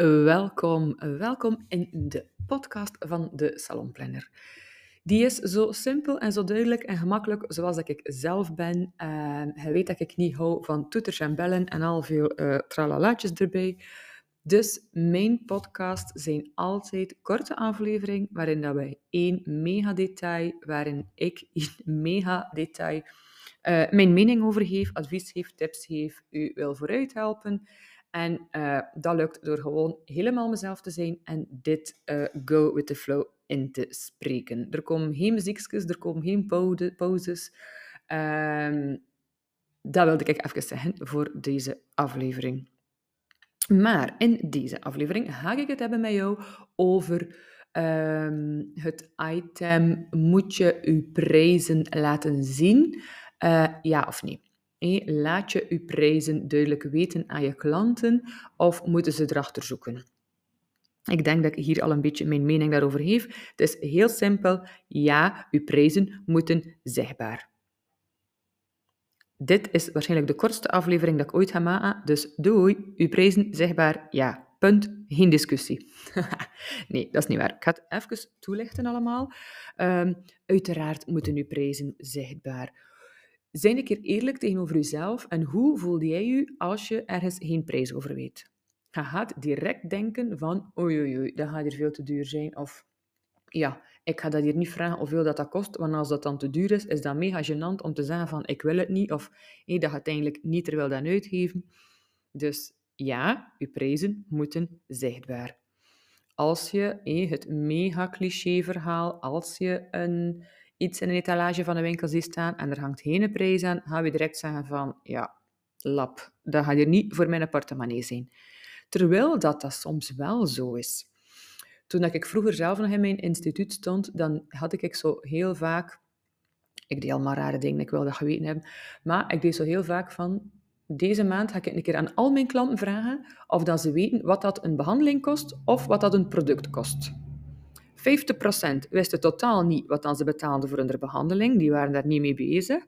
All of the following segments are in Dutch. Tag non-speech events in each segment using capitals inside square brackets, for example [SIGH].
Welkom, welkom in de podcast van de Salonplanner. Die is zo simpel en zo duidelijk en gemakkelijk zoals dat ik zelf ben. Uh, je weet dat ik niet hou van toeters en bellen en al veel uh, tralalaatjes erbij. Dus mijn podcasts zijn altijd korte afleveringen waarin dat wij één mega detail, waarin ik [LAUGHS] in mega detail uh, mijn mening over geef, advies geef, tips geef, u wil vooruit helpen. En uh, dat lukt door gewoon helemaal mezelf te zijn en dit uh, go with the flow in te spreken. Er komen geen muziekjes, er komen geen pauzes. Um, dat wilde ik even zeggen voor deze aflevering. Maar in deze aflevering ga ik het hebben met jou over um, het item moet je je prijzen laten zien, uh, ja of nee. Laat je je prijzen duidelijk weten aan je klanten of moeten ze erachter zoeken? Ik denk dat ik hier al een beetje mijn mening daarover geef. Het is heel simpel. Ja, uw prijzen moeten zichtbaar. Dit is waarschijnlijk de kortste aflevering dat ik ooit ga maken, dus doei, uw prijzen zichtbaar, ja. Punt, geen discussie. [LAUGHS] nee, dat is niet waar. Ik ga het even toelichten allemaal. Um, uiteraard moeten uw prijzen zichtbaar zijn een keer eerlijk tegenover jezelf en hoe voelde jij je als je ergens geen prijs over weet? Je gaat direct denken van, oei oei dat gaat hier veel te duur zijn. Of, ja, ik ga dat hier niet vragen hoeveel dat, dat kost, want als dat dan te duur is, is dat mega gênant om te zeggen van, ik wil het niet. Of, hey, dat gaat eigenlijk niet terwijl dat uitgeven. Dus ja, je prijzen moeten zichtbaar. Als je hey, het mega cliché verhaal, als je een iets in een etalage van een winkel ziet staan en er hangt geen prijs aan, gaan we direct zeggen van, ja, lap, dat gaat hier niet voor mijn portemonnee zijn. Terwijl dat, dat soms wel zo is. Toen ik vroeger zelf nog in mijn instituut stond, dan had ik zo heel vaak, ik deed al maar rare dingen, ik wil dat geweten hebben, maar ik deed zo heel vaak van, deze maand ga ik een keer aan al mijn klanten vragen of dat ze weten wat dat een behandeling kost of wat dat een product kost. 50% wisten totaal niet wat dan ze betaalden voor hun behandeling. Die waren daar niet mee bezig.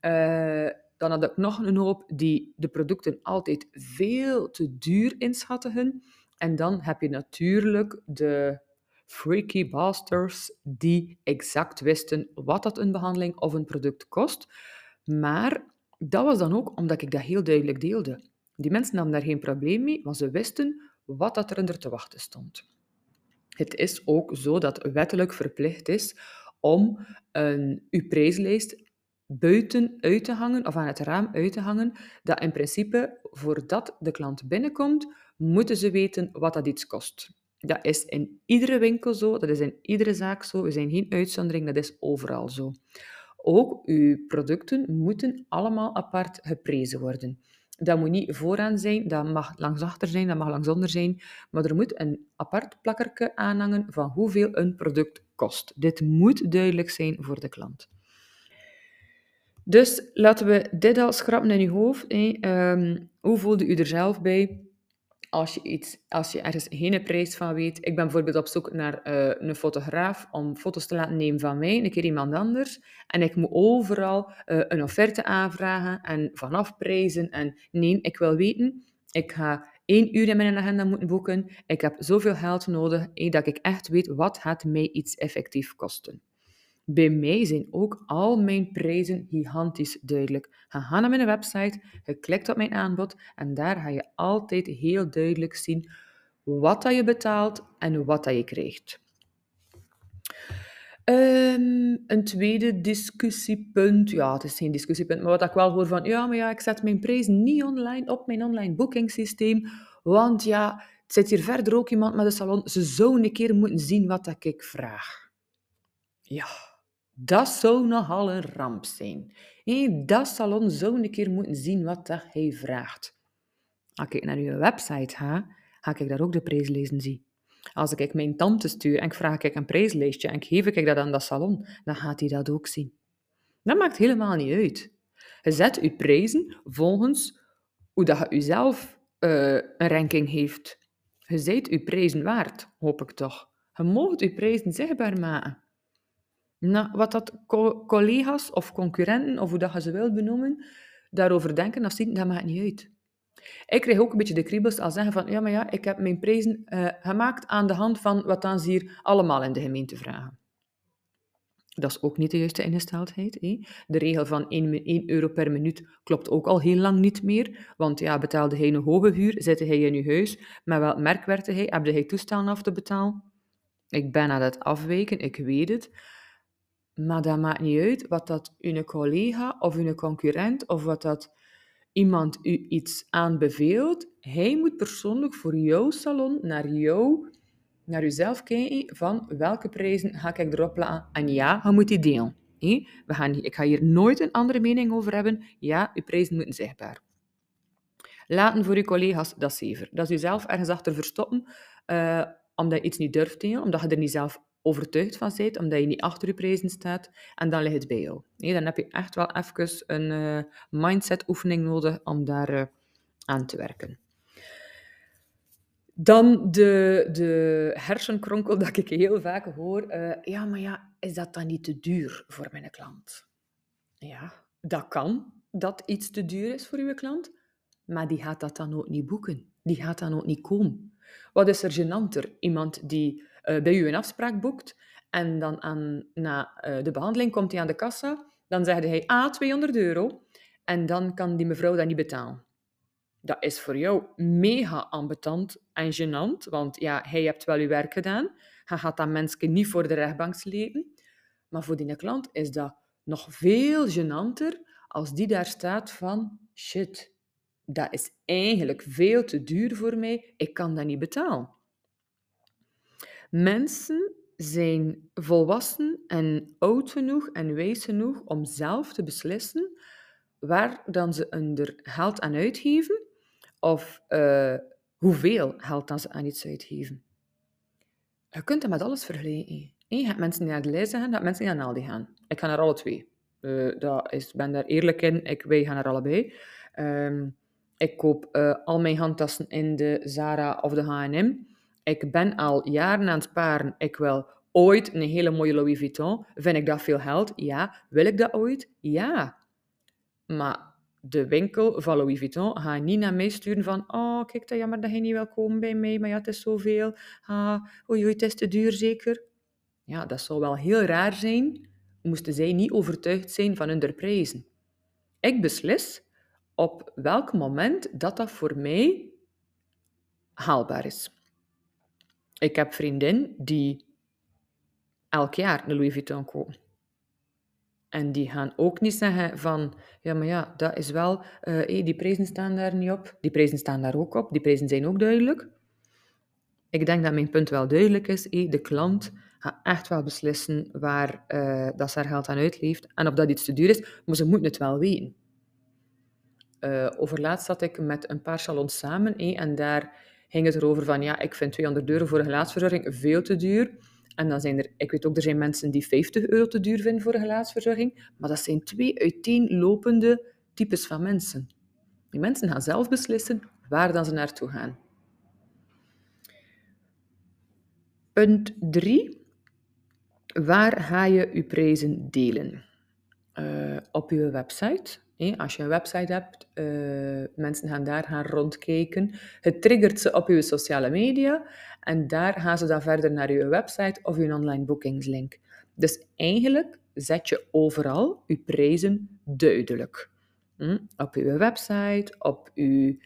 Uh, dan had ik nog een hoop die de producten altijd veel te duur inschatten. En dan heb je natuurlijk de freaky bastards die exact wisten wat dat een behandeling of een product kost. Maar dat was dan ook omdat ik dat heel duidelijk deelde. Die mensen hadden daar geen probleem mee, want ze wisten wat dat er er te wachten stond. Het is ook zo dat wettelijk verplicht is om een, uw prijslijst buiten uit te hangen of aan het raam uit te hangen, dat in principe voordat de klant binnenkomt, moeten ze weten wat dat iets kost. Dat is in iedere winkel zo, dat is in iedere zaak zo. We zijn geen uitzondering, dat is overal zo. Ook uw producten moeten allemaal apart geprezen worden. Dat moet niet vooraan zijn, dat mag langs achter zijn, dat mag langs onder zijn. Maar er moet een apart plakkerke aanhangen van hoeveel een product kost. Dit moet duidelijk zijn voor de klant. Dus laten we dit al schrappen in uw hoofd. Hè. hoe voelde u er zelf bij? Als je, iets, als je ergens geen prijs van weet. Ik ben bijvoorbeeld op zoek naar uh, een fotograaf om foto's te laten nemen van mij, een keer iemand anders. En ik moet overal uh, een offerte aanvragen en vanaf prijzen. En nee, ik wil weten, ik ga één uur in mijn agenda moeten boeken. Ik heb zoveel geld nodig, eh, dat ik echt weet wat gaat mij iets effectief kosten. Bij mij zijn ook al mijn prijzen gigantisch duidelijk. Ga naar mijn website, je klikt op mijn aanbod en daar ga je altijd heel duidelijk zien wat dat je betaalt en wat dat je krijgt. Um, een tweede discussiepunt, ja, het is geen discussiepunt, maar wat ik wel hoor van, ja, maar ja, ik zet mijn prijs niet online op mijn online boekingssysteem, want ja, het zit hier verder ook iemand met een salon, ze zou een keer moeten zien wat dat ik vraag. Ja, dat zou nogal een ramp zijn. Hey, dat salon zou een keer moeten zien wat dat hij vraagt. Als ik naar uw website ga, ga ik daar ook de prijslijsten zien. Als ik mijn tante stuur en ik vraag ik een prijslijstje en geef ik dat aan dat salon, dan gaat hij dat ook zien. Dat maakt helemaal niet uit. Je zet je prijzen volgens hoe dat je zelf uh, een ranking heeft. Je zijt je prijzen waard, hoop ik toch. Je mag je prijzen zichtbaar maken. Wat dat collega's of concurrenten, of hoe dat je ze wilt benoemen, daarover denken of zien, dat maakt niet uit. Ik kreeg ook een beetje de kriebels als zeggen van, ja, maar ja, ik heb mijn prijzen uh, gemaakt aan de hand van wat dan ze hier allemaal in de gemeente vragen. Dat is ook niet de juiste ingesteldheid. De regel van 1, 1, euro per minuut klopt ook al heel lang niet meer. Want ja, betaalde hij een hoge huur, zette hij in uw huis, met welk merk werkte hij, heb hij toestellen af te betalen? Ik ben aan het afwijken, ik weet het. Maar dat maakt niet uit wat dat uw collega of uw concurrent of wat dat iemand u iets aanbeveelt. Hij moet persoonlijk voor jouw salon naar jou naar jezelf kijken van welke prijzen ga ik erop laten. En ja, je moet die delen. We gaan, ik ga hier nooit een andere mening over hebben. Ja, je prijzen moeten zichtbaar. Laten voor je collega's, dat zever. Dat is jezelf ergens achter verstoppen, uh, omdat je iets niet durft delen, omdat je er niet zelf overtuigd van bent, omdat je niet achter je prijzen staat, en dan ligt het bij jou. dan heb je echt wel even een uh, mindset-oefening nodig om daar uh, aan te werken. Dan de, de hersenkronkel dat ik heel vaak hoor. Uh, ja, maar ja, is dat dan niet te duur voor mijn klant? Ja, dat kan, dat iets te duur is voor uw klant. Maar die gaat dat dan ook niet boeken. Die gaat dan ook niet komen. Wat is er genanter? Iemand die bij u een afspraak boekt en dan aan, na uh, de behandeling komt hij aan de kassa. Dan zegt hij, ah, 200 euro. En dan kan die mevrouw dat niet betalen dat is voor jou mega ambetant en gênant, want ja, hij hebt wel je werk gedaan. Hij gaat dat mensen niet voor de rechtbank slepen. Maar voor die klant is dat nog veel gênanter als die daar staat van shit, dat is eigenlijk veel te duur voor mij, ik kan dat niet betalen. Mensen zijn volwassen en oud genoeg en wijs genoeg om zelf te beslissen waar dan ze hun geld aan uitgeven of uh, hoeveel geld dan ze aan iets uitgeven. Je kunt het met alles vergelijken. Je hebt mensen die naar de lijst gaan, hebt mensen die naar Aldi gaan. Ik ga naar alle twee. Uh, dat is, ben daar eerlijk in. Ik, wij gaan naar allebei. Um, ik koop uh, al mijn handtassen in de Zara of de H&M. Ik ben al jaren aan het sparen. Ik wil ooit een hele mooie Louis Vuitton. Vind ik dat veel geld? Ja. Wil ik dat ooit? Ja. Maar de winkel van Louis Vuitton gaat niet naar mij sturen van oh, kijk, dat jammer dat je niet wil komen bij mij, maar ja, het is zoveel. Ah, oei, oei, het is te duur zeker. Ja, dat zou wel heel raar zijn, moesten zij niet overtuigd zijn van hun prijzen. Ik beslis op welk moment dat dat voor mij haalbaar is. Ik heb vriendin die elk jaar een Louis Vuitton koopt. En die gaan ook niet zeggen van, ja, maar ja, dat is wel, uh, die prijzen staan daar niet op. Die prijzen staan daar ook op. Die prijzen zijn ook duidelijk. Ik denk dat mijn punt wel duidelijk is. de klant gaat echt wel beslissen waar uh, dat ze haar geld aan uitleeft. En of dat iets te duur is, maar ze moeten het wel weten. Uh, overlaatst zat ik met een paar salons samen en daar ging het erover van, ja, ik vind 200 euro voor een gelaatsverzorging veel te duur. En dan zijn er, ik weet ook, er zijn mensen die 50 euro te duur vinden voor een gelaatsverzorging, maar dat zijn twee uiteenlopende types van mensen. Die mensen gaan zelf beslissen waar dan ze naartoe gaan. Punt 3. Waar ga je je prijzen delen? Uh, op je website. Als je een website hebt, uh, mensen gaan daar gaan rondkijken. Het triggert ze op je sociale media en daar gaan ze dan verder naar je website of je online boekingslink. Dus eigenlijk zet je overal je prijzen duidelijk. Hm? Op je website, op je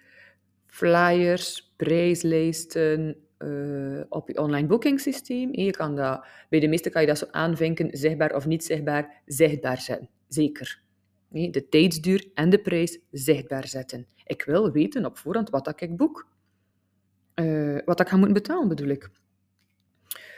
flyers, prijslijsten, uh, op je online boekingssysteem. Je kan dat, bij de meeste kan je dat zo aanvinken, zichtbaar of niet zichtbaar, zichtbaar zetten. Zeker. De tijdsduur en de prijs zichtbaar zetten. Ik wil weten op voorhand wat ik boek. Uh, wat ik ga moeten betalen, bedoel ik.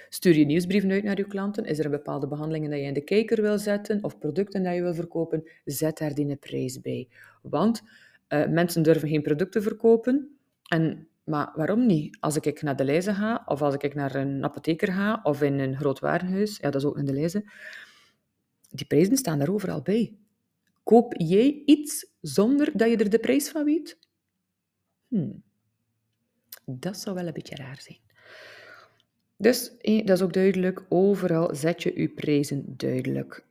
Stuur je nieuwsbrieven uit naar je klanten? Is er een bepaalde behandelingen dat je in de kijker wil zetten of producten dat je wil verkopen? Zet daar die prijs bij. Want uh, mensen durven geen producten verkopen. En, maar waarom niet? Als ik naar de lijzen ga, of als ik naar een apotheker ga, of in een groot warenhuis, ja, dat is ook in de lijzen, die prijzen staan daar overal bij. Koop jij iets zonder dat je er de prijs van weet? Hmm. Dat zou wel een beetje raar zijn. Dus dat is ook duidelijk, overal zet je je prijzen duidelijk.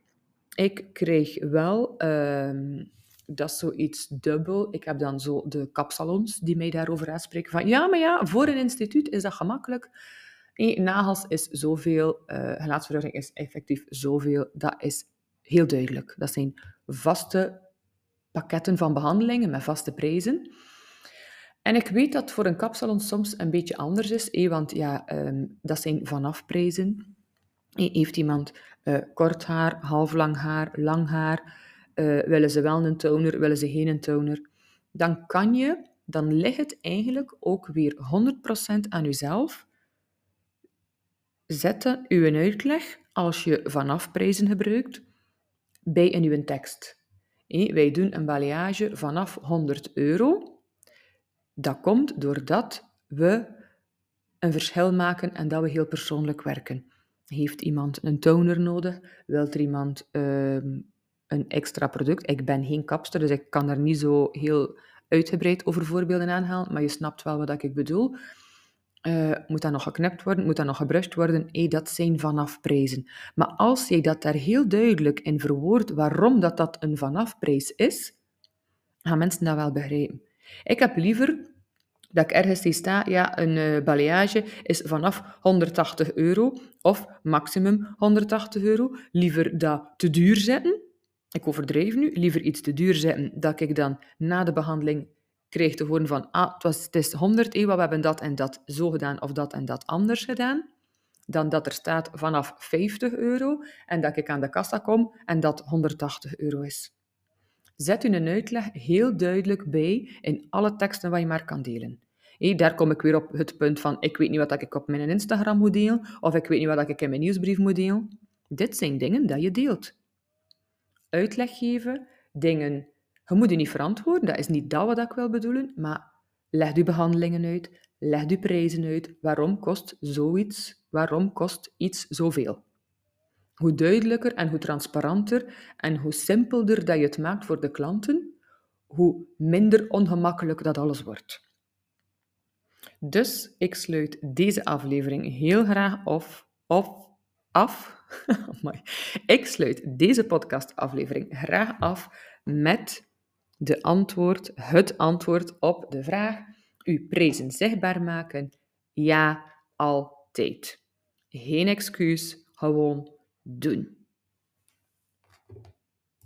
Ik kreeg wel uh, dat is zoiets dubbel. Ik heb dan zo de kapsalons die mij daarover aanspreken van ja, maar ja, voor een instituut is dat gemakkelijk. Nee, nagels is zoveel, uh, is effectief zoveel. Dat is heel duidelijk. Dat zijn vaste pakketten van behandelingen met vaste prijzen. En ik weet dat voor een kapsalon soms een beetje anders is, eh, want ja, um, dat zijn vanafprijzen. Heeft iemand uh, kort haar, halflang haar, lang haar? Uh, willen ze wel een toner, willen ze geen toner? Dan kan je, dan ligt het eigenlijk ook weer 100% aan jezelf. Zetten uw uitleg, als je vanafprijzen gebruikt, bij in uw tekst. wij doen een balayage vanaf 100 euro. Dat komt doordat we een verschil maken en dat we heel persoonlijk werken. Heeft iemand een toner nodig? Wilt er iemand ehm, een extra product? Ik ben geen kapster, dus ik kan daar niet zo heel uitgebreid over voorbeelden aanhalen, maar je snapt wel wat ik bedoel. Uh, moet dat nog geknipt worden? Moet dat nog gebrust worden? Hey, dat zijn vanafprijzen. Maar als je dat daar heel duidelijk in verwoordt waarom dat, dat een vanafprijs is, gaan mensen dat wel begrijpen. Ik heb liever dat ik ergens zie staan, ja, een uh, balayage is vanaf 180 euro of maximum 180 euro. Liever dat te duur zetten, ik overdrijf nu, liever iets te duur zetten, dat ik dan na de behandeling te horen van, ah, het, was, het is 100 euro, we hebben dat en dat zo gedaan of dat en dat anders gedaan, dan dat er staat vanaf 50 euro en dat ik aan de kassa kom en dat 180 euro is. Zet u een uitleg heel duidelijk bij in alle teksten wat je maar kan delen. Hey, daar kom ik weer op het punt van, ik weet niet wat ik op mijn Instagram moet delen, of ik weet niet wat ik in mijn nieuwsbrief moet delen. Dit zijn dingen dat je deelt. Uitleg geven, dingen je moet je niet verantwoorden, dat is niet dat wat ik wil bedoelen, maar leg je behandelingen uit, leg je prijzen uit. Waarom kost zoiets, waarom kost iets zoveel? Hoe duidelijker en hoe transparanter en hoe simpelder dat je het maakt voor de klanten, hoe minder ongemakkelijk dat alles wordt. Dus ik sluit deze aflevering heel graag of, of af. [LAUGHS] ik sluit deze podcastaflevering graag af met de antwoord, het antwoord op de vraag, uw prezen zichtbaar maken? Ja, altijd. Geen excuus, gewoon doen.